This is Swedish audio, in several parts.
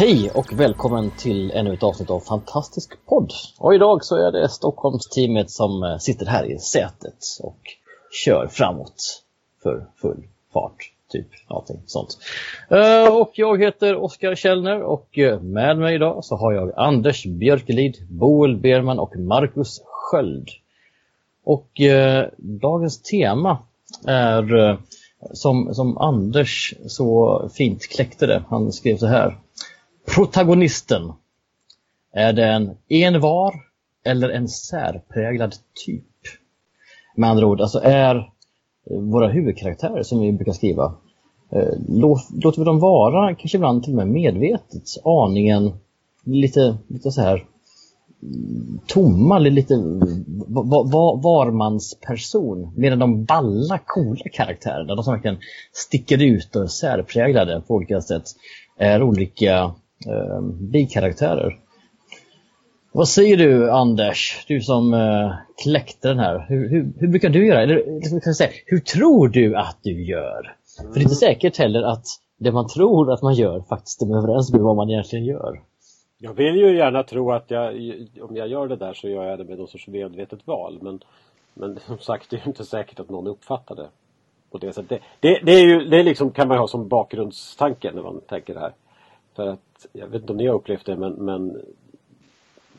Hej och välkommen till ännu ett avsnitt av Fantastisk podd. Och idag så är det Stockholmsteamet som eh, sitter här i sätet och kör framåt för full fart. Typ någonting sånt. Eh, och jag heter Oskar Källner och eh, med mig idag så har jag Anders Björkelid, Boel Berman och Marcus Sköld. Och eh, dagens tema är som, som Anders så fint kläckte det. Han skrev så här protagonisten? Är det en envar eller en särpräglad typ? Med andra ord, alltså är våra huvudkaraktärer som vi brukar skriva, eh, låter vi dem vara, kanske ibland till och med medvetet, aningen lite, lite så här mm, tomma, lite varmansperson. Medan de balla, coola karaktärerna, de som verkligen sticker ut och är särpräglade på olika sätt, är olika eh, bikaraktärer. Vad säger du Anders, du som eh, kläckte den här. Hur, hur, hur, brukar du göra? Eller kan säga, hur tror du att du gör? Mm. För det är inte säkert heller att det man tror att man gör faktiskt stämmer överens med vad man egentligen gör. Jag vill ju gärna tro att jag, om jag gör det där så gör jag det med någon sorts medvetet val. Men, men som sagt, det är inte säkert att någon uppfattar det på det sättet. Det, det, det är ju, det liksom, kan man ha som bakgrundstanke när man tänker det här. För att, jag vet inte om ni har upplevt det men, men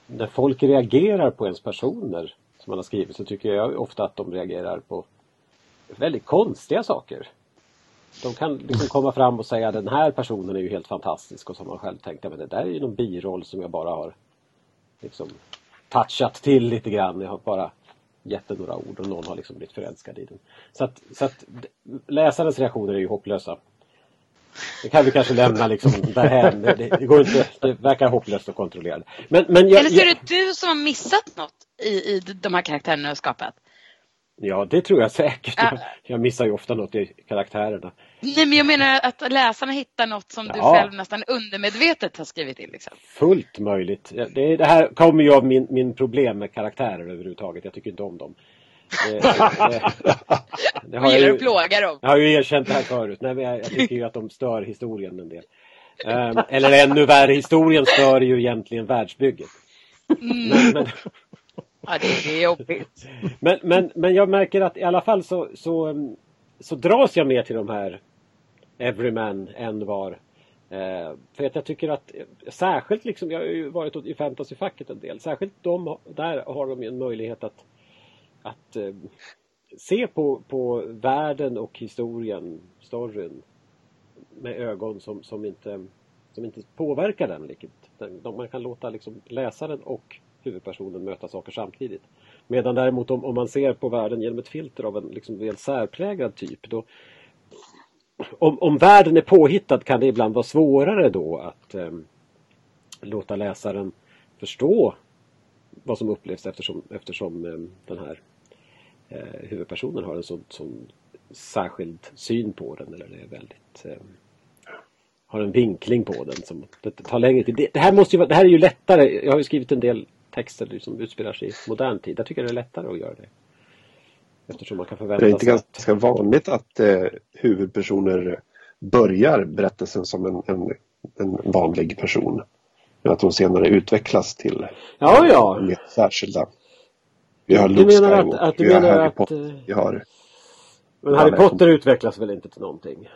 när folk reagerar på ens personer som man har skrivit så tycker jag ofta att de reagerar på väldigt konstiga saker. De kan liksom komma fram och säga att den här personen är ju helt fantastisk och så har man själv tänkt att det där är ju någon biroll som jag bara har liksom touchat till lite grann. Jag har bara gett den några ord och någon har liksom blivit förälskad i den. Så att, så att läsarens reaktioner är ju hopplösa. Det kan vi kanske lämna liksom därhän. Det, det, går inte, det verkar hopplöst att kontrollera. Men, men jag, Eller så är det du som har missat något i, i de här karaktärerna du har skapat? Ja, det tror jag säkert. Ja. Jag, jag missar ju ofta något i karaktärerna. Nej, men jag menar att läsarna hittar något som ja. du själv nästan undermedvetet har skrivit in. Liksom. Fullt möjligt. Det, det här kommer ju av min, min problem med karaktärer överhuvudtaget. Jag tycker inte om dem. Det, det, det har gillar att plåga dem. Jag har ju erkänt det här förut. Nej, men jag, jag tycker ju att de stör historien en del. Um, eller ännu värre, historien stör ju egentligen världsbygget. Mm. Men, men, ja, det är jobbigt. Men, men, men jag märker att i alla fall så, så, så dras jag mer till de här Everyman, en var. Eh, för att jag tycker att särskilt liksom, jag har ju varit i fantasyfacket en del, särskilt de, där har de ju en möjlighet att att eh, se på, på världen och historien, storyn med ögon som, som, inte, som inte påverkar den. Vilket, man kan låta liksom läsaren och huvudpersonen möta saker samtidigt. Medan däremot om, om man ser på världen genom ett filter av en liksom väl särpräglad typ då om, om världen är påhittad kan det ibland vara svårare då att eh, låta läsaren förstå vad som upplevs eftersom, eftersom eh, den här eh, huvudpersonen har en sån, sån särskild syn på den eller är väldigt eh, har en vinkling på den som det tar längre tid. Det, det, här måste ju, det här är ju lättare. Jag har ju skrivit en del texter som utspelar sig i modern tid. Jag tycker det är lättare att göra det. Eftersom man kan förvänta sig. Det är inte ganska att... vanligt att eh, huvudpersoner börjar berättelsen som en, en, en vanlig person. Men att de senare utvecklas till ja, ja. mer särskilda. Vi har Luke Skywalker, att, att vi har Harry att, Potter, vi har... Men Harry Potter utvecklas väl inte till någonting?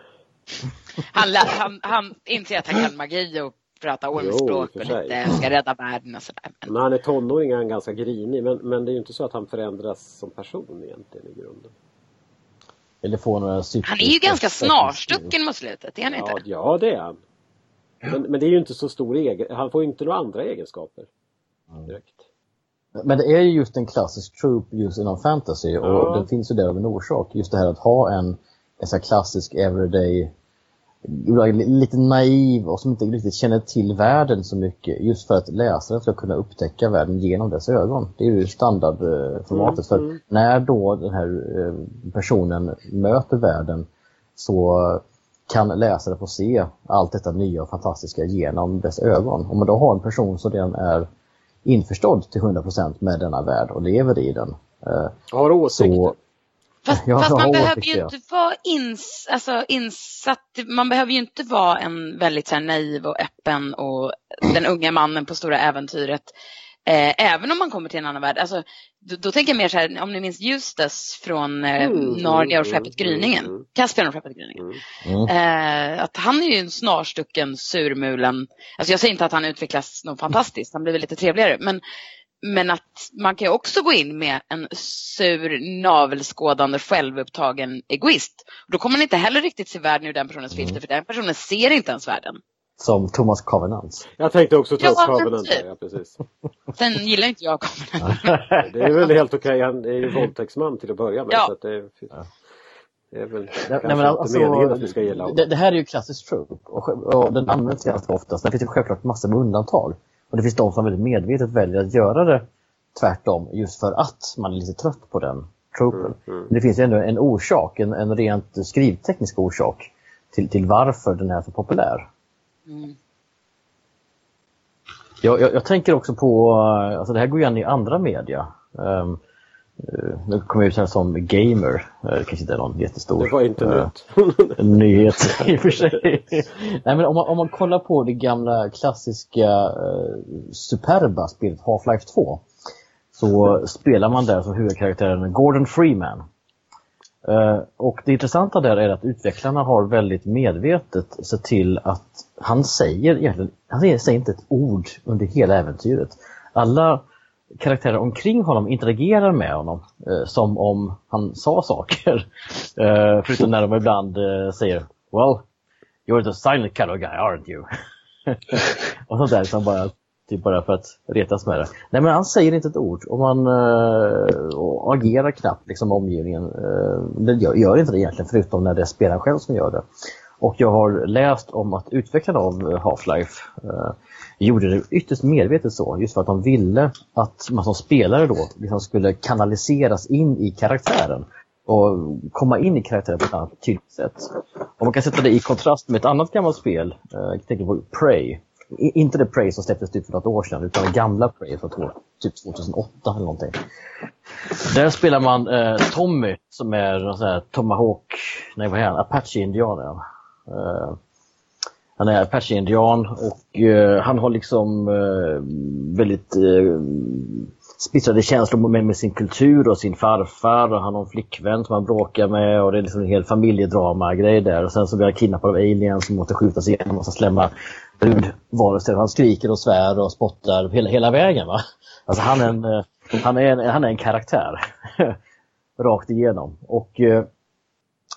Han, han, han inser att han kan magi och prata ormspråk och lite ska rädda världen och sådär. Men... När han är tonåring är han ganska grinig men, men det är ju inte så att han förändras som person egentligen i grunden. Eller får några Han är ju ganska snarstucken mot slutet, är han ja, inte? Ja, det är han. Men, men det är ju inte så stor egen, han får ju inte några andra egenskaper. Direkt. Men det är ju just en klassisk trope just inom fantasy och ja. den finns ju där av en orsak. Just det här att ha en, en sån klassisk everyday lite naiv och som inte riktigt känner till världen så mycket just för att läsaren ska kunna upptäcka världen genom dess ögon. Det är ju standardformatet. Mm, för mm. när då den här eh, personen möter världen så kan läsare få se allt detta nya och fantastiska genom dess ögon. Om man då har en person som redan är införstådd till 100% med denna värld och lever i den. Eh, har åsikter. Så, Fast, fast man behöver ju inte vara ins, alltså, insatt, man behöver ju inte vara en väldigt så här, naiv och öppen och den unga mannen på stora äventyret. Eh, även om man kommer till en annan värld. Alltså, då, då tänker jag mer så här, om ni minns Justus från eh, mm, Narnia och Skeppet Gryningen. Mm, Caspian och Skeppet Gryningen. Mm. Eh, att han är ju en snarstucken surmulen. Alltså jag säger inte att han utvecklas något fantastiskt, han blir väl lite trevligare. Men men att man kan också gå in med en sur, navelskådande, självupptagen egoist. Då kommer man inte heller riktigt se världen ur den personens filter, mm. för den personen ser inte ens världen. Som Thomas Covenant. Jag tänkte också Thomas ja, Covenant. Typ. Ja, precis. Sen gillar inte jag Covenant. det är väl helt okej. Han är ju våldtäktsman till att börja med. Ja. Så det, är, det är väl Nej, kanske men alltså, inte meningen att vi ska gilla det, det här är ju klassisk trope och, och den används ganska ofta. Sen finns det självklart massor med undantag. Och det finns de som väldigt medvetet väljer att göra det tvärtom just för att man är lite trött på den tropen. Mm, mm. Men det finns ju ändå en orsak, en, en rent skrivteknisk orsak till, till varför den är så populär. Mm. Jag, jag, jag, tänker också på, alltså det här går igen i andra media. Um, nu kommer jag ut här som gamer, det kanske inte är någon jättestor det var internet. Uh, nyhet i och för sig. Nej, men om, man, om man kollar på det gamla klassiska uh, superba spelet Half-Life 2 så spelar man där som huvudkaraktären Gordon Freeman. Eh, och det intressanta där är att utvecklarna har väldigt medvetet sett till att han säger egentligen, han säger inte ett ord under hela äventyret. Alla karaktärer omkring honom interagerar med honom eh, som om han sa saker. Eh, förutom när de ibland eh, säger Well, you're the silent kind of guy, aren't you? och sånt där som bara Typ bara för att retas med det. Nej men han säger inte ett ord och man uh, agerar knappt liksom omgivningen. Uh, det gör, gör, inte det egentligen förutom när det är spelaren själv som gör det. Och jag har läst om att utvecklarna av Half-Life uh, gjorde det ytterst medvetet så, just för att de ville att man som spelare då liksom skulle kanaliseras in i karaktären och komma in i karaktären på ett annat tydligt sätt. Och man kan sätta det i kontrast med ett annat gammalt spel, jag tänker på Prey, inte det Prey som släpptes typ för något år sedan, utan det gamla Prey från typ 2008 eller någonting. Där spelar man eh, Tommy som är en sån här Tomahawk, nej vad är han, Apache-indian är han. Eh, han är Apache-indian och eh, han har liksom eh, väldigt eh, splittrade känslor med, med sin kultur och sin farfar och han har en flickvän som han bråkar med och det är liksom en hel familjedrama-grej där. Och sen så blir han kidnappad av aliens som måste skjutas igenom en massa slämma brudvarelser. Han skriker och svär och spottar hela, hela vägen. Va? Alltså han är en, eh, han är en, han är en karaktär. Rakt igenom. Och eh,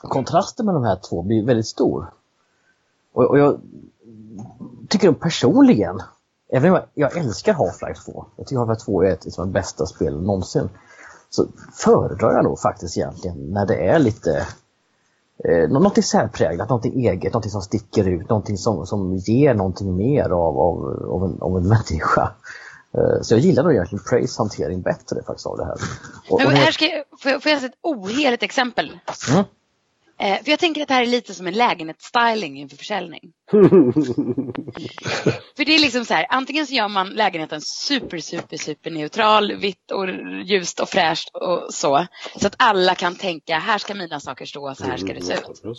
kontrasten med de här två blir väldigt stor. Och, och jag tycker personligen Även om jag, älskar Half-Life 2, jag tycker Half-Life 2 är ett av de bästa spelen någonsin, så föredrar jag nog faktiskt egentligen när det är lite eh, någonting särpräglat, någonting eget, någonting som sticker ut, någonting som, som ger någonting mer av, av, av, en, av en människa. Eh, så jag gillar nog egentligen Praise hantering bättre faktiskt av det här. Och, Men här ska jag, får, jag, får jag ett oheligt exempel? Mm. Eh, för jag tänker att det här är lite som en lägenhetsstyling inför försäljning. för det är liksom så här, antingen så gör man lägenheten super, super, super neutral, vitt och ljust och fräscht och så. Så att alla kan tänka, här ska mina saker stå, så här ska det se ut. Mm.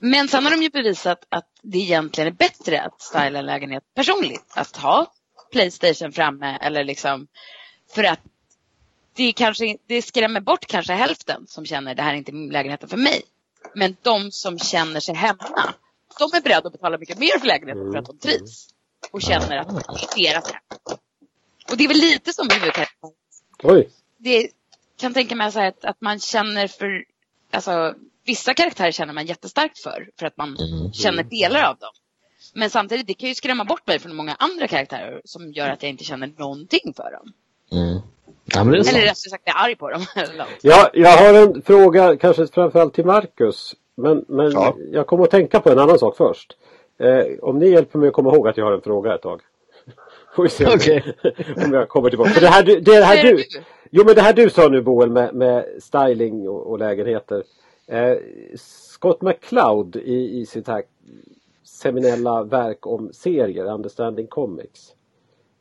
Men sen har de ju bevisat att det egentligen är bättre att styla en lägenhet personligt. Att ha Playstation framme eller liksom, för att det, kanske, det skrämmer bort kanske hälften som känner det här är inte lägenheten för mig. Men de som känner sig hemma, de är beredda att betala mycket mer för lägenheten för att de trivs. Och känner att det är deras hem. Och det är väl lite som huvudkaraktären. Oj! Det kan tänka mig så att, att man känner för, alltså vissa karaktärer känner man jättestarkt för, för att man mm. känner delar av dem. Men samtidigt, det kan ju skrämma bort mig från många andra karaktärer som gör att jag inte känner någonting för dem. Mm. Ja, Eller rättare sagt, jag är arg på dem. ja, jag har en fråga, kanske framförallt till Marcus. Men, men ja. jag kommer att tänka på en annan sak först. Eh, om ni hjälper mig att komma ihåg att jag har en fråga ett tag. Får vi se om, okay. om jag kommer tillbaka. För det här, det här du, jo men det här du sa nu Boel med, med styling och, och lägenheter. Eh, Scott McCloud i, i sitt här seminella verk om serier, Understanding Comics.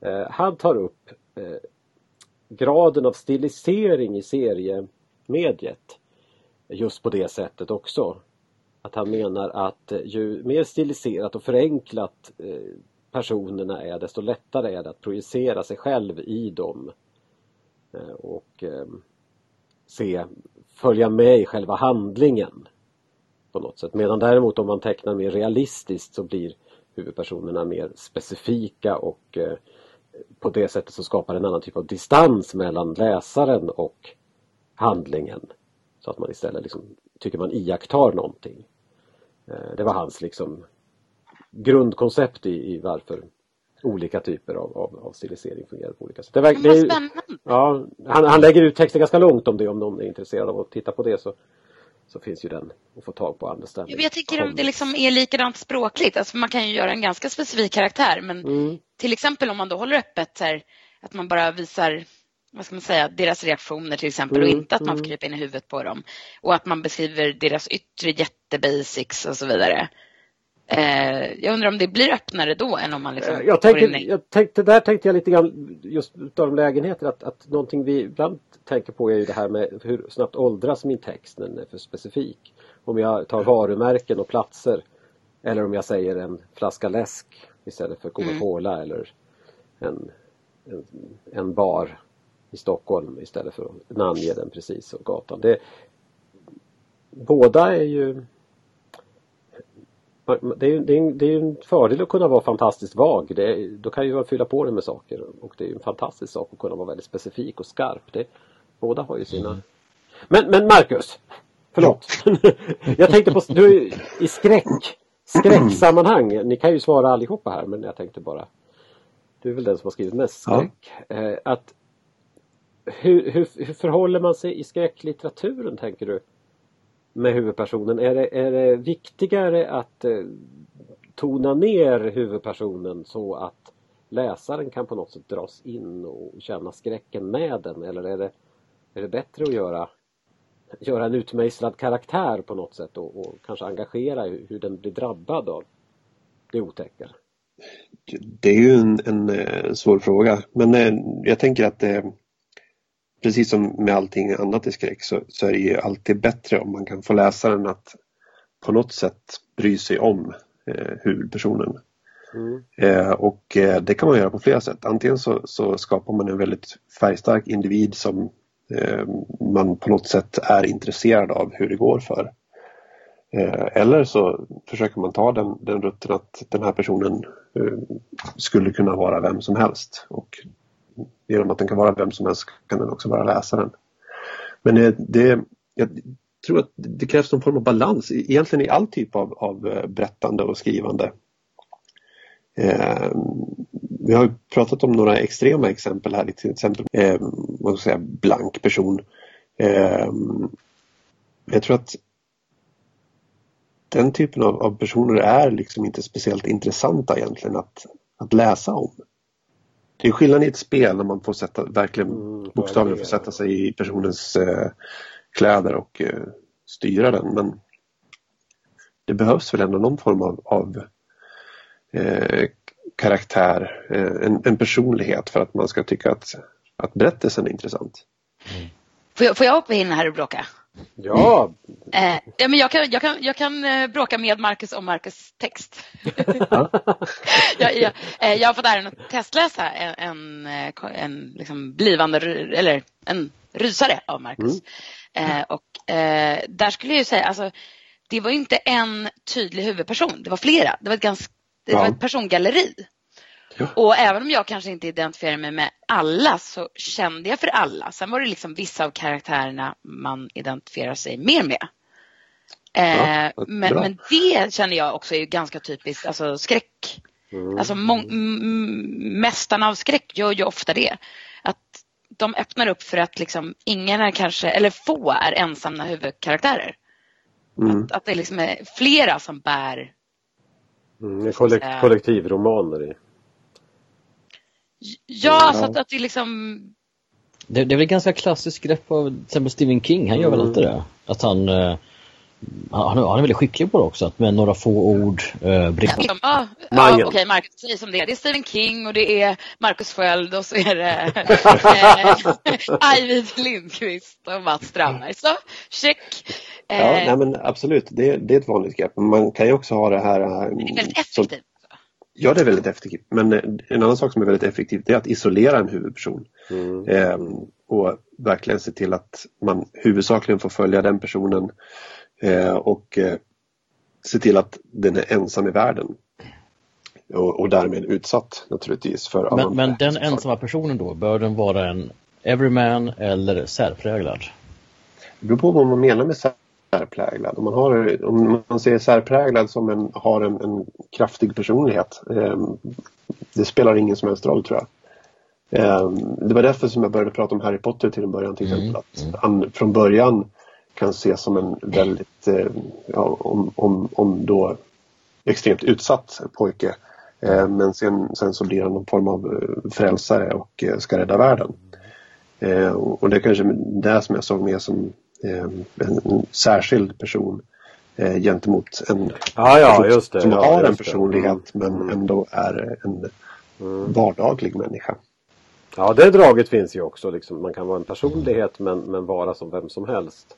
Eh, han tar upp eh, graden av stilisering i seriemediet. Just på det sättet också. Att han menar att eh, ju mer stiliserat och förenklat eh, personerna är desto lättare är det att projicera sig själv i dem. Eh, och ehm, se, följa med i själva handlingen på något sätt. Medan däremot om man tecknar mer realistiskt så blir huvudpersonerna mer specifika och på det sättet så skapar en annan typ av distans mellan läsaren och handlingen. Så att man istället liksom tycker man iakttar någonting. Eh, det var hans liksom grundkoncept i, i varför olika typer av, av, av stilisering fungerar på olika sätt. Det, det är! Ja, han, han lägger ut texten ganska långt om det om någon är intresserad av att titta på det så, så finns ju den att få tag på understanding. Jag tycker om det liksom är likadant språkligt. Alltså man kan ju göra en ganska specifik karaktär men mm. Till exempel om man då håller öppet här, att man bara visar vad ska man säga, deras reaktioner till exempel mm, och inte att man får mm. krypa in i huvudet på dem. Och att man beskriver deras yttre jättebasics och så vidare. Eh, jag undrar om det blir öppnare då än om man liksom eh, jag tänkte, jag tänkte, Där tänkte jag lite grann just utav lägenheter att, att någonting vi ibland tänker på är ju det här med hur snabbt åldras min text när den är för specifik. Om jag tar varumärken och platser eller om jag säger en flaska läsk istället för Coca-Cola mm. eller en, en, en bar i Stockholm istället för att namnge den precis och gatan. Det, båda är ju det är, det, är, det är en fördel att kunna vara fantastiskt vag. Det då kan ju fylla på det med saker och det är en fantastisk sak att kunna vara väldigt specifik och skarp. Det, båda har ju sina... Mm. Men, men Marcus! Förlåt! jag tänkte på, du i skräck, skräcksammanhang, ni kan ju svara allihopa här men jag tänkte bara Du är väl den som har skrivit mest skräck. Ja. Eh, att hur, hur, hur förhåller man sig i skräcklitteraturen tänker du? Med huvudpersonen? Är det, är det viktigare att eh, tona ner huvudpersonen så att läsaren kan på något sätt dras in och känna skräcken med den? Eller är det, är det bättre att göra, göra en utmejslad karaktär på något sätt och, och kanske engagera hur, hur den blir drabbad av det otäcka? Det är ju en, en, eh, svår fråga men eh, jag tänker att det precis som med allting annat i skräck så, så, är det ju alltid bättre om man kan få läsaren att på något sätt bry sig om eh, huvudpersonen. Mm. Eh, och eh, det kan man göra på flera sätt. Antingen så, så skapar man en väldigt färgstark individ som eh, Eh, man på något sätt är intresserad av hur det går för. Eh, eller så försöker man ta den, den rutten att den här personen eh, skulle kunna vara vem som helst och genom att den kan vara vem som helst kan den också vara läsaren. Men det, det, jag tror att det krävs någon form av balans egentligen i all typ av, av berättande och skrivande. Vi har pratat om några extrema exempel här, till exempel eh, vad ska säga, blank person. Eh, jag tror att den typen av, av, personer är liksom inte speciellt intressanta egentligen att, att läsa om. Det är skillnad i ett spel när man får sätta, verkligen mm, bokstavligen får sätta sig i personens eh, kläder och eh, styra den. Men det behövs väl ändå någon form av, av eh, karaktär, eh, en, en, personlighet för att man ska tycka att, att berättelsen är intressant. Mm. Får, jag, får jag hoppa in här och bråka? Ja! Eh, ja men jag, kan, jag, kan, jag kan eh, bråka med Marcus om Marcus text. jag, jag, eh, jag har fått äran att testläsa en, en, eh, en liksom blivande, eller en rysare av Marcus. Mm. Eh, och eh, där skulle jag ju säga, alltså, det var inte en tydlig huvudperson, det var flera. Det var ett, ganska, det var ett persongalleri. Och även om jag kanske inte identifierar mig med alla så kände jag för alla. Sen var det liksom vissa av karaktärerna man identifierar sig mer med. Eh, men, men, det känner jag också är ganska typiskt, alltså skräck. Mm. Alltså mästarna av skräck gör ju ofta det. Att de öppnar upp för att liksom ingen är kanske, eller få är ensamma huvudkaraktärer. Mm. Att, att det liksom är flera som bär mm, kollek kollektivromaner i. Ja, mm. så att, att det liksom det, det är väl ganska klassiskt grepp av till exempel Stephen King, han gör väl alltid det? Att han eh, han, han är väldigt skicklig på det också, att med några få ord eh, brista. Ja, ja, ja okej, okay, Marcus säger som det är. Det är Stephen King och det är Marcus Sköld och så är det eh, Ajvid Lindqvist och Mats Strandberg. Så, check! Eh, ja, nej, men absolut, det, det är ett vanligt grepp. Man kan ju också ha det här... Eh, det är väldigt effektivt. Som, ja, det är väldigt effektivt. Men eh, en annan sak som är väldigt effektivt är att isolera en huvudperson. Mm. Eh, och verkligen se till att man huvudsakligen får följa den personen Eh, och eh, se till att den är ensam i världen. Och, och därmed utsatt naturligtvis för Men, men den ensamma personen då, bör den vara en everyman eller särpräglad? Det beror på vad man menar med särpräglad. Om man, har, om man ser särpräglad som en, har en, en kraftig personlighet. Eh, det spelar ingen som helst roll tror jag. Eh, det var därför som jag började prata om Harry Potter till en början till exempel. Mm. Att mm. han från början kan ses som en väldigt, eh, ja, om, om, om då extremt utsatt pojke. Eh, men sen, sen så blir han någon form av eh, frälsare och ska rädda världen. Och det är kanske det som jag såg mer som en särskild person gentemot en ah, ja, just det, som ja, har en personlighet mm. men ändå är en mm. vardaglig människa. Ja, det draget finns ju också. Liksom. Man kan vara en personlighet men, men vara som vem som helst.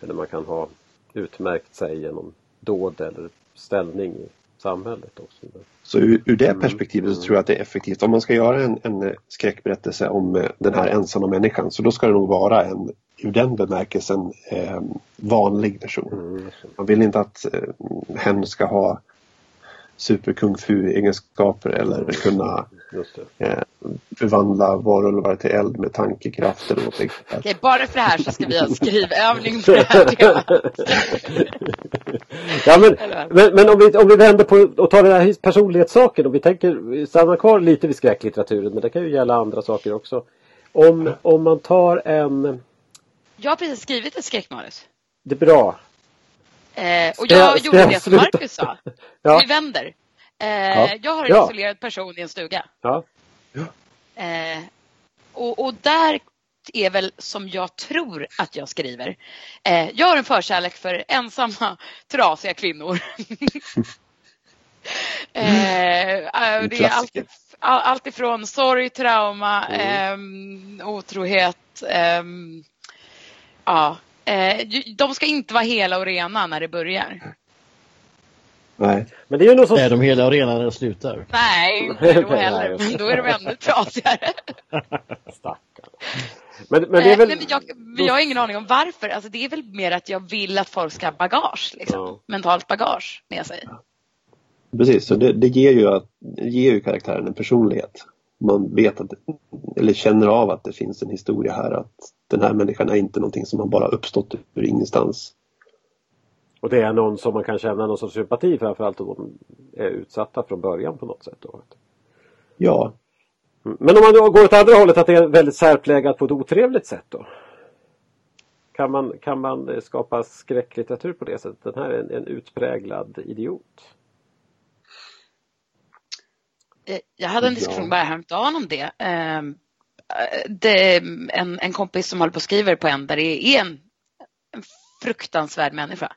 Eller man kan ha utmärkt sig genom dåd eller ställning i samhället också. Så ur, ur det mm. perspektivet så tror jag att det är effektivt. Om man ska göra en, en skräckberättelse om eh, den här ensamma människan så då ska det nog vara en ur den bemärkelsen eh, vanlig person. Mm. Man vill inte att eh, hen ska ha super kung fu egenskaper eller kunna eh, förvandla varulvar till eld med tankekraft eller någonting. Okej, bara för det här så ska vi ha en skrivövning på det här ja, men, men, men, om, vi, om vi vänder på och tar den här personlighetssaken och vi tänker stanna kvar lite vid skräcklitteraturen men det kan ju gälla andra saker också. Om, om man tar en... Jag har precis skrivit ett skräckmanus. Det är bra. Eh, och jag gjorde det som Marcus sa. ja. Vi vänder. Eh, ja. Jag har en ja. isolerad person i en stuga. Ja. Eh, och, och, där är väl som jag tror att jag skriver. Eh, jag har en förkärlek för ensamma, trasiga kvinnor. Eh, det är allt, allt ifrån sorg, trauma, mm. otrohet. Ehm, ja, Eh, de ska inte vara hela och rena när det börjar. Nej. Men det är ju något som... Är de hela och rena när det slutar? Nej, inte då heller. Men då är de ännu trasigare. Stackarn. Men, men det är väl... Nej, men jag, jag har ingen aning om varför. Alltså, det är väl mer att jag vill att folk ska ha bagage, liksom. ja. mentalt bagage med sig. Precis, så det, det ger, ju, ger ju karaktären en personlighet man vet att, eller känner av att det finns en historia här. Att den här människan är inte någonting som har bara uppstått ur ingenstans. Och det är någon som man kan känna någon sorts sympati framförallt om de är utsatta från början på något sätt. Då. Ja. Men om man då går åt andra hållet att det är väldigt särplägat på ett otrevligt sätt då? Kan man, kan man skapa skräcklitteratur på det sättet? Den här är en, en utpräglad idiot. Eh, jag hade en diskussion ja. bara häromdagen om det. Det en, en kompis som håller på och skriver på en där det är en, en fruktansvärd människa.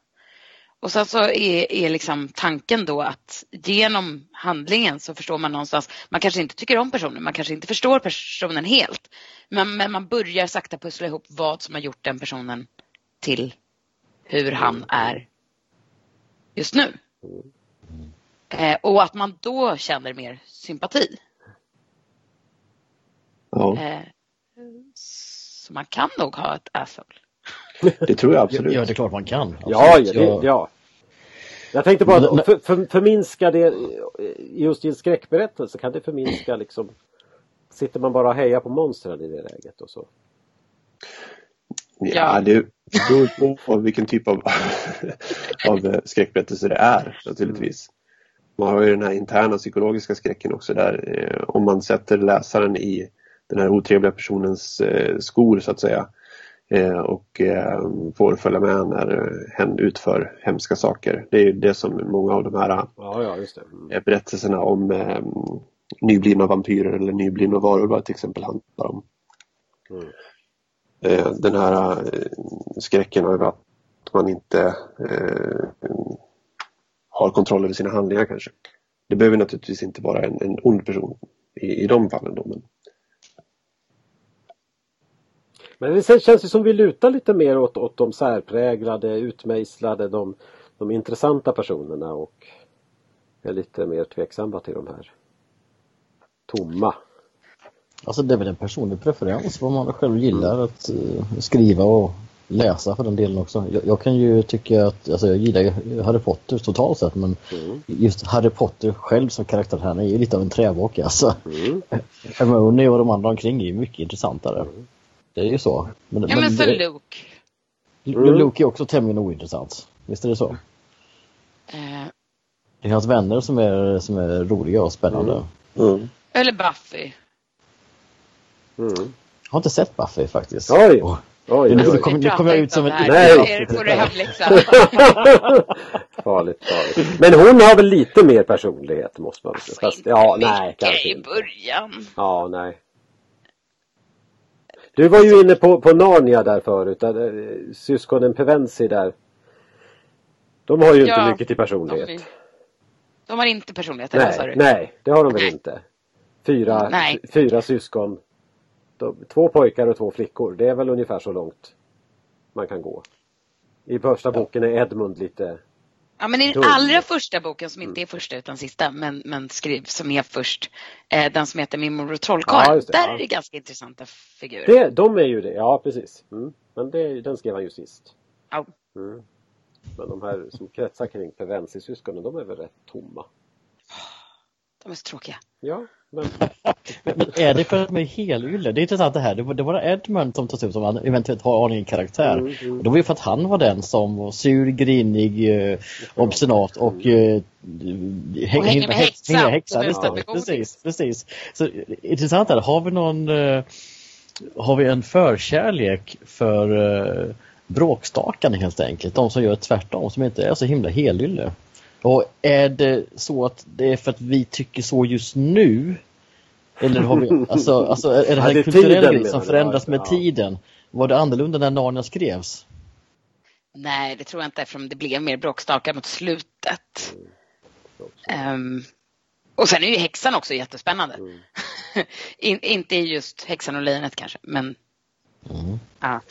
Och sen så är, är liksom tanken då att genom handlingen så förstår man någonstans, man kanske inte tycker om personen, man kanske inte förstår personen helt. Men, men man börjar sakta pussla ihop vad som har gjort den personen till hur han är just nu. Eh, och att man då känner mer sympati. Ja. Eh, så man kan nog ha ett asshole. Det tror jag absolut. Ja, det är klart man kan. Absolut. Ja, ja, det, ja. Jag tänkte bara att för, för, förminska det just i en skräckberättelse kan det förminska liksom Sitter man bara och hejar på monstren i det läget och så? Ja, det beror på vilken typ av, av skräckberättelse det är naturligtvis. Man har ju den här interna psykologiska skräcken också där eh, om man sätter läsaren i den här otrevliga personens eh, skor så att säga. Eh, och eh, får följa med när hen utför hemska saker. Det är det som många av de här ja, ja. Mm. berättelserna om nyblivna vampyrer eller nyblivna varulvar till exempel handlar om. Mm. Den här skräcken över att man inte eh, har kontroll över sina handlingar kanske. Det behöver naturligtvis inte vara en, en ond person i, i de fallen. Då, men... men det känns ju som vi lutar lite mer åt, åt de särpräglade, utmejslade, de, de intressanta personerna och är lite mer tveksamma till de här tomma. Alltså det är väl en personlig preferens vad man själv gillar mm. att uh, skriva och läsa för den delen också. Jag, jag, kan ju tycka att, alltså jag gillar ju Harry Potter totalt sett men mm. just Harry Potter själv som karaktär här är ju lite av en träbock alltså. Mm. Hermione och de andra omkring är ju mycket intressantare. Mm. Det är ju så. Men, ja men, så det, Luke. Mm. Luke är också tämligen ointressant. Visst är det så? Uh. Det är hans vänner som är, som är roliga och spännande. Mm. Mm. Eller Buffy. Jag har inte sett Buffy faktiskt. Oj! Oh. Oj, nu, kom, nu kom jag ut som en... Nej! får du hemläxa. farligt, farligt. Men hon har väl lite mer personlighet måste man säga. Fast, ja, nej, kanske i början. Ja, nej. Du var ju inne på, på Narnia där förut. Där, eh, syskonen Pevensi där. De har ju ja, inte mycket till personlighet. De, de har inte personlighet, nej, eller Nej, det har de väl inte. Fyra, fyra syskon två pojkar och två flickor. Det är väl ungefär så långt man kan gå. I första boken är Edmund lite Ja men i den allra första boken som inte är första utan sista men, men skrivs som är först eh, Den som heter Min morbror trollkarlen. Ja, där ja. är det ganska intressanta figurer. Det, de är ju det, ja precis. Mm. Men det, den skrev han ju sist. Ja. Mm. Men de här som kretsar kring Pevensi-syskonen de är väl rätt tomma. De är så tråkiga. Ja, men... men är det för att de är helylle? Det är intressant det här. Det var, det var Edmund som tas ut som eventuellt har en karaktär. Mm, mm. Och det var ju för att han var den som var sur, grinig, eh, obstinat och eh, hängde med häxan. häxan istället. Precis, precis. Så intressant är det. Har vi någon eh, har vi en förkärlek för eh, bråkstakarna helt enkelt. De som gör tvärtom, som inte är så himla helylle. Och är det så att det är för att vi tycker så just nu? Eller har vi, alltså, alltså är det här en kulturell grej som förändras med ja. tiden? Var det annorlunda när Narnia skrevs? Nej, det tror jag inte eftersom det blev mer bråkstakar mot slutet. Mm. Um, och sen är ju häxan också jättespännande. Mm. In, inte just häxan och lejonet kanske, men mm. ja.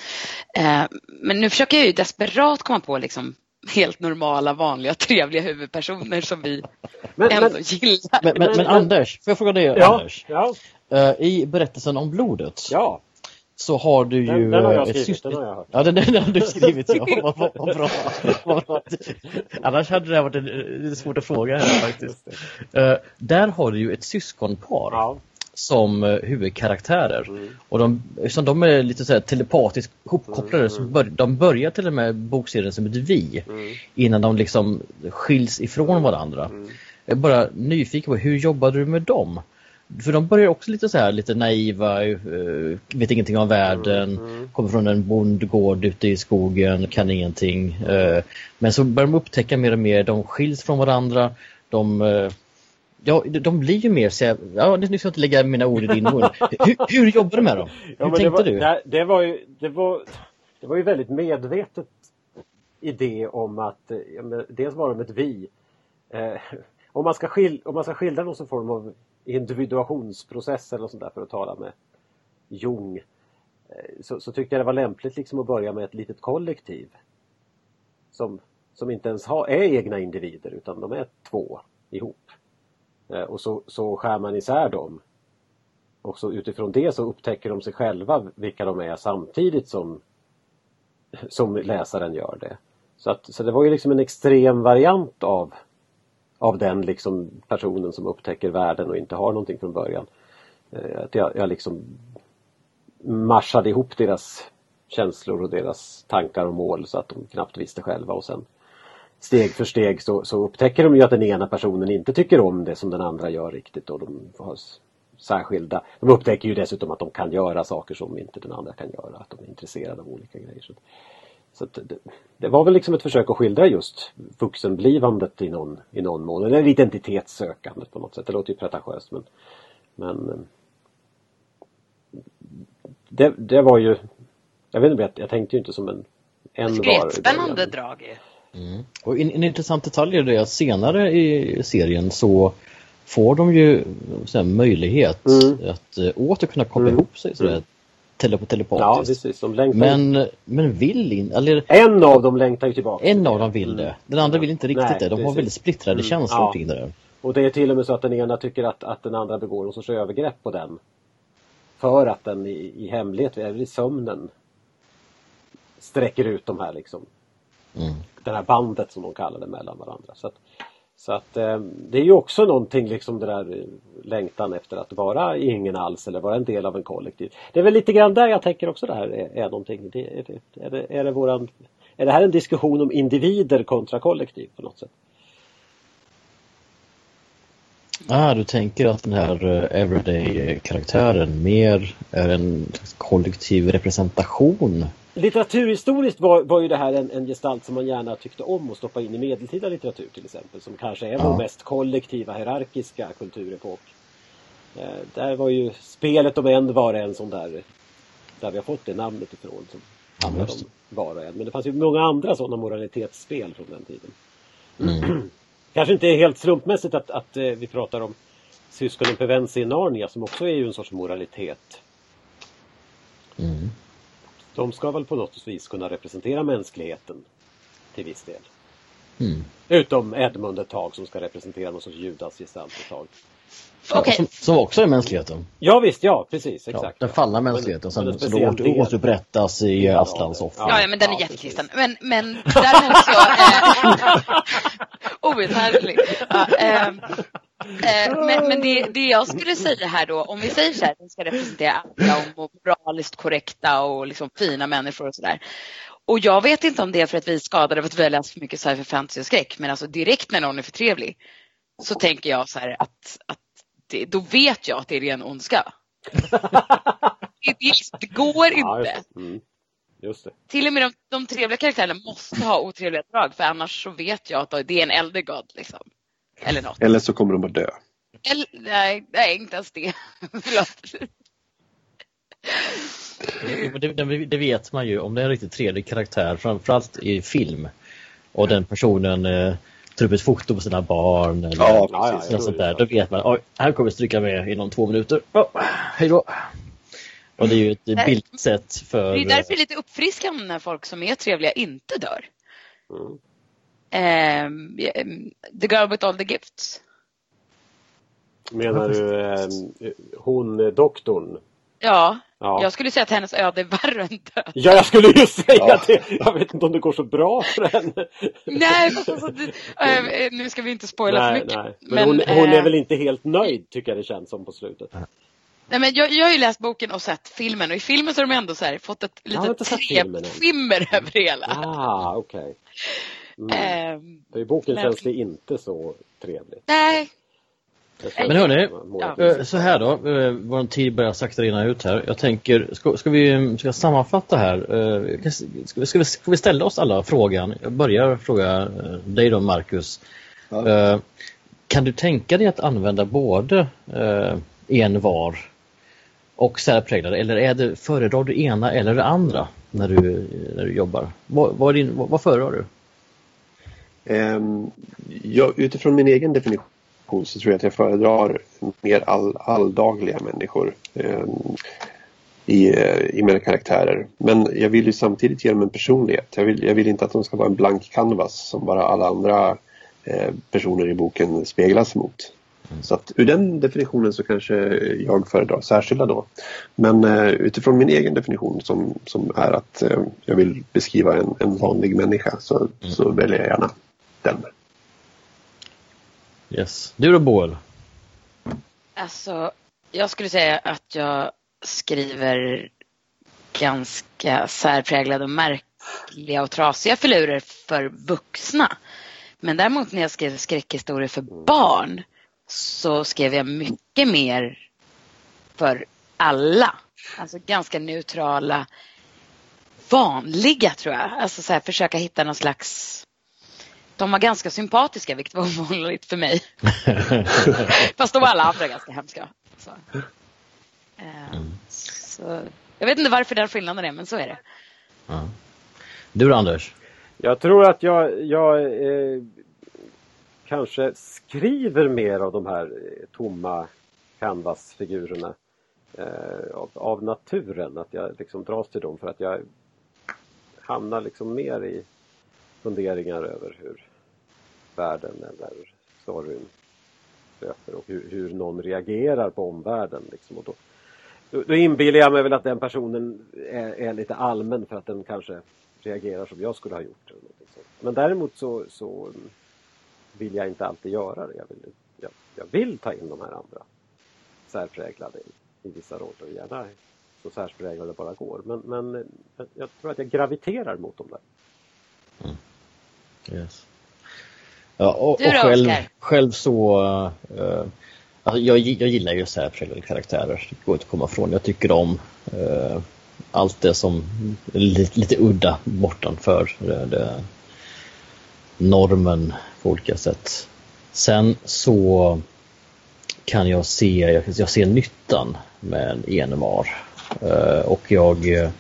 Uh, men nu försöker jag ju desperat komma på liksom helt normala, vanliga, trevliga huvudpersoner som vi men, ändå men, gillar. Men, men, men, Anders, får jag fråga dig ja, Anders? Ja. Uh, I berättelsen om blodet ja. så har du ju... Den, den har jag skrivit, syster... den har jag hört. Ja, den, den har du skrivit, ja. Vad, vad, vad bra. vad bra. Annars hade det varit en, en svårt att fråga här faktiskt. Uh, där har du ju ett syskonpar. Ja som eh, huvudkaraktärer. Mm. Och de, eftersom de är lite så här telepatiskt hopkopplade mm. så bör, de börjar till och med bokserien som ett vi mm. innan de liksom skiljs ifrån varandra. Mm. Jag är bara nyfiken på hur jobbade du med dem? För de börjar också lite så här lite naiva, uh, vet ingenting om världen, mm, mm. kommer från en bondgård ute i skogen, kan ingenting. Uh, men så börjar de upptäcka mer och mer, de skiljs från varandra, de Ja, de blir ju mer så ja, nu ska jag inte lägga mina ord i din mun. hur, hur jobbar du med dem? Hur ja, tänkte det var, du? Det, det, var ju, det, var, det var ju väldigt medvetet idé om att, ja, dels var de ett vi. Eh, om, man ska skil, om man ska skildra någon form av individuationsprocess eller sånt där för att tala med Jung eh, så, så tyckte jag det var lämpligt liksom att börja med ett litet kollektiv. Som, som inte ens har, är egna individer utan de är två ihop. Eh, och så, så skär man isär dem. Och så utifrån det så upptäcker de sig själva vilka de är samtidigt som, som läsaren gör det. Så, att, så det var ju liksom en extrem variant av, av den liksom personen som upptäcker världen och inte har någonting från början. Eh, att jag, jag liksom marschade ihop deras känslor och deras tankar och mål så att de knappt visste själva och sen steg för steg så, så upptäcker de ju att den ena personen inte tycker om det som den andra gör riktigt och de har särskilda. De upptäcker ju dessutom att de kan göra saker som inte den andra kan göra. Att de är intresserade av olika grejer. Så, så det, det, var väl liksom ett försök att skildra just vuxenblivandet i någon, i någon mån. Eller identitetssökandet på något sätt. Det låter ju pretentiöst men, men det, det var ju Jag vet inte, jag, tänkte ju inte som en en var. Spännande drag mm. Och en, en intressant detalj är det att senare i serien så får de ju här, möjlighet mm. att äh, åter kunna koppla mm. ihop sig sådär, mm. tele telepatiskt. Ja, precis. De längtar men, men vill inte, eller... En av dem längtar ju tillbaka. En av dem vill det. Den andra vill inte riktigt Nej, det. De precis. har väldigt splittrade mm. känslor ja. kring det där. Och det är till och med så att den ena tycker att, att den andra begår någon sorts övergrepp på den. För att den i, i hemlighet, eller i sömnen, sträcker ut de här liksom. Mm. Det här bandet som de kallar det mellan varandra. Så att, så att eh, det är ju också någonting liksom det där eh, längtan efter att vara ingen alls eller vara en del av en kollektiv. Det är väl lite grann där jag tänker också det här är, är någonting. Det, är, det, är, det, är, det våran, är det här en diskussion om individer kontra kollektiv på något sätt? Ah, du tänker att den här uh, everyday-karaktären mer är en kollektiv representation Litteraturhistoriskt var, var ju det här en, en gestalt som man gärna tyckte om att stoppa in i medeltida litteratur till exempel. Som kanske är ja. vår mest kollektiva hierarkiska kulturepok. Eh, där var ju spelet om en var en sån där där vi har fått det namnet ifrån. Som handlar om var och en. Men det fanns ju många andra sådana moralitetsspel från den tiden. Mm. Kanske inte helt slumpmässigt att, att eh, vi pratar om syskonen Pevensi i Narnia som också är ju en sorts moralitet. De ska väl på något vis kunna representera mänskligheten till viss del. Mm. Utom Edmund ett tag som ska representera någon sorts Judas-gestalt ett tag. Okay. Som, som, också är mänskligheten. Ja visst, ja precis, exakt. Ja, den fallna mänskligheten som, som då åter, återupprättas i ja, Aslans offer. Ja, ja, men den är ja, jättekristen. Men, men däremot så... Eh, outhärdlig. Ja, eh, eh, men men det, det jag skulle säga här då, om vi säger så här, den ska representera alla och moraliskt korrekta och liksom fina människor och sådär. Och jag vet inte om det är för att vi är skadade av att vi har läst för mycket sci-fi fantasy och skräck, men alltså direkt när någon är för trevlig så tänker jag så här att, att det, då vet jag att det är ren ondska. det, det, går inte. Mm. Till och med de, de trevliga karaktärerna måste ha otrevliga drag för annars så vet jag att det är en äldre god. Liksom. Eller något. Eller så kommer de att dö. Eller, nej, nej, inte ens det. det, det, det, vet man ju om det är en riktigt trevlig karaktär, framförallt i film. Och den personen eh, tar upp ett foto på sina barn eller ja, precis, något sånt där. Då vet man, oj, här kommer stryka med inom två minuter. Oh, hej då! Och det är ju ett billigt sätt för... Det är därför det är lite uppfriskande när folk som är trevliga inte dör. Mm. Um, the girl with all the gifts. Menar du um, hon doktorn? Ja, Ja. Jag skulle säga att hennes öde är värre än död. Ja, jag skulle ju säga ja. det. Jag vet inte om det går så bra för henne. Nej, alltså, äh, nu ska vi inte spoila nej, för mycket. Nej. Men, men hon, hon, är äh, väl inte helt nöjd tycker jag det känns som på slutet. Nej, men jag, jag har ju läst boken och sett filmen och i filmen så har de ändå så här, fått ett litet skimmer över hela. Ah, okej. Okay. Mm. Um, I boken men... känns det inte så trevligt. Nej, men hörni, ja. så här då, eh, vår tid börjar sakta rinna ut här. Jag tänker, ska, ska vi ska sammanfatta här? Eh, ska vi, ska, vi, ska vi ställa oss alla frågan? Jag börjar fråga eh, dig då Marcus. Ja. Kan du tänka dig att använda både en var och särpräglade eller är det, föredrar du ena eller det andra när du, när du jobbar? Vad, vad, din, vad, vad föredrar du? Um, ja, utifrån min egen definition så tror jag att jag föredrar mer all, alldagliga människor eh, i, i mina karaktärer. Men jag vill ju samtidigt ge dem en personlighet. Jag vill, jag vill inte att de ska vara en blank canvas som bara alla andra eh, personer i boken speglas mot. Mm. Så att ur den definitionen så kanske jag föredrar särskilda då. Men eh, utifrån min egen definition som, som är att eh, jag vill beskriva en, en vanlig människa så, mm. så väljer jag gärna den. Yes. Du då Boel? Alltså, jag skulle säga att jag skriver ganska särpräglade och märkliga och trasiga filurer för vuxna. Men däremot när jag skrev skräckhistorier för barn så skrev jag mycket mer för alla. Alltså ganska neutrala, vanliga tror jag. Alltså så här, försöka hitta någon slags de var ganska sympatiska, vilket var ovanligt för mig. Fast de var alla andra ganska hemska. Så. Uh, så. Jag vet inte varför den skillnaden är, men så är det. Ja. Du Anders? Jag tror att jag, jag eh, kanske skriver mer av de här eh, tomma canvasfigurerna eh, av, av, naturen. Att jag liksom dras till dem för att jag hamnar liksom mer i funderingar över hur världen eller storyn löper och hur, hur någon reagerar på omvärlden. Liksom. Och då, då, då inbillar jag mig väl att den personen är, är, lite allmän för att den kanske reagerar som jag skulle ha gjort. Eller sånt. Men däremot så, så vill jag inte alltid göra det. Jag vill, jag, jag vill ta in de här andra särpräglade i, i vissa roller, gärna så särpräglade det bara går. Men, men jag tror att jag graviterar mot dem där. Mm. Yes. Ja, och, du då, och själv, Oscar? själv så... Uh, alltså jag, jag gillar ju särpräglade karaktärer, det går inte att komma ifrån. Jag tycker om uh, allt det som är lite, lite udda bortanför det, det, normen på olika sätt. Sen så kan jag se, jag, jag ser nyttan med en enemar. Uh, och jag Eh,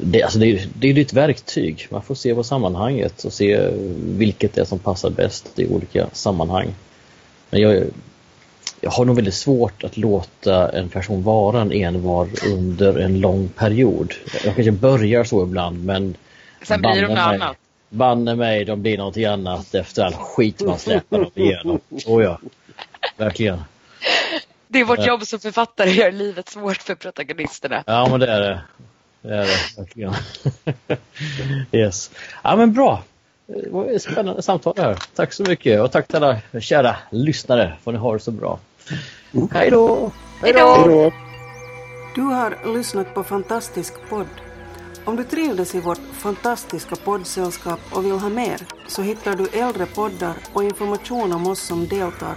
det, alltså det, det är ett verktyg. Man får se på sammanhanget och se vilket det är som passar bäst i olika sammanhang. Men jag, jag har nog väldigt svårt att låta en person vara en envar under en lång period. Jag kanske börjar så ibland men Sen blir de något annat. Banne mig, de blir någonting annat efter all skit man släpper dem igenom. Oh ja, verkligen. Det är vårt jobb som författare, gör livet svårt för protagonisterna. Ja, men det är det. Det är det verkligen. yes. Ja men bra. Det var ett spännande samtal här. Tack så mycket och tack till alla kära lyssnare. Får ni ha det så bra. Hej då! Hej då! Du har lyssnat på Fantastisk podd. Om du trivdes i vårt fantastiska poddsällskap och vill ha mer så hittar du äldre poddar och information om oss som deltar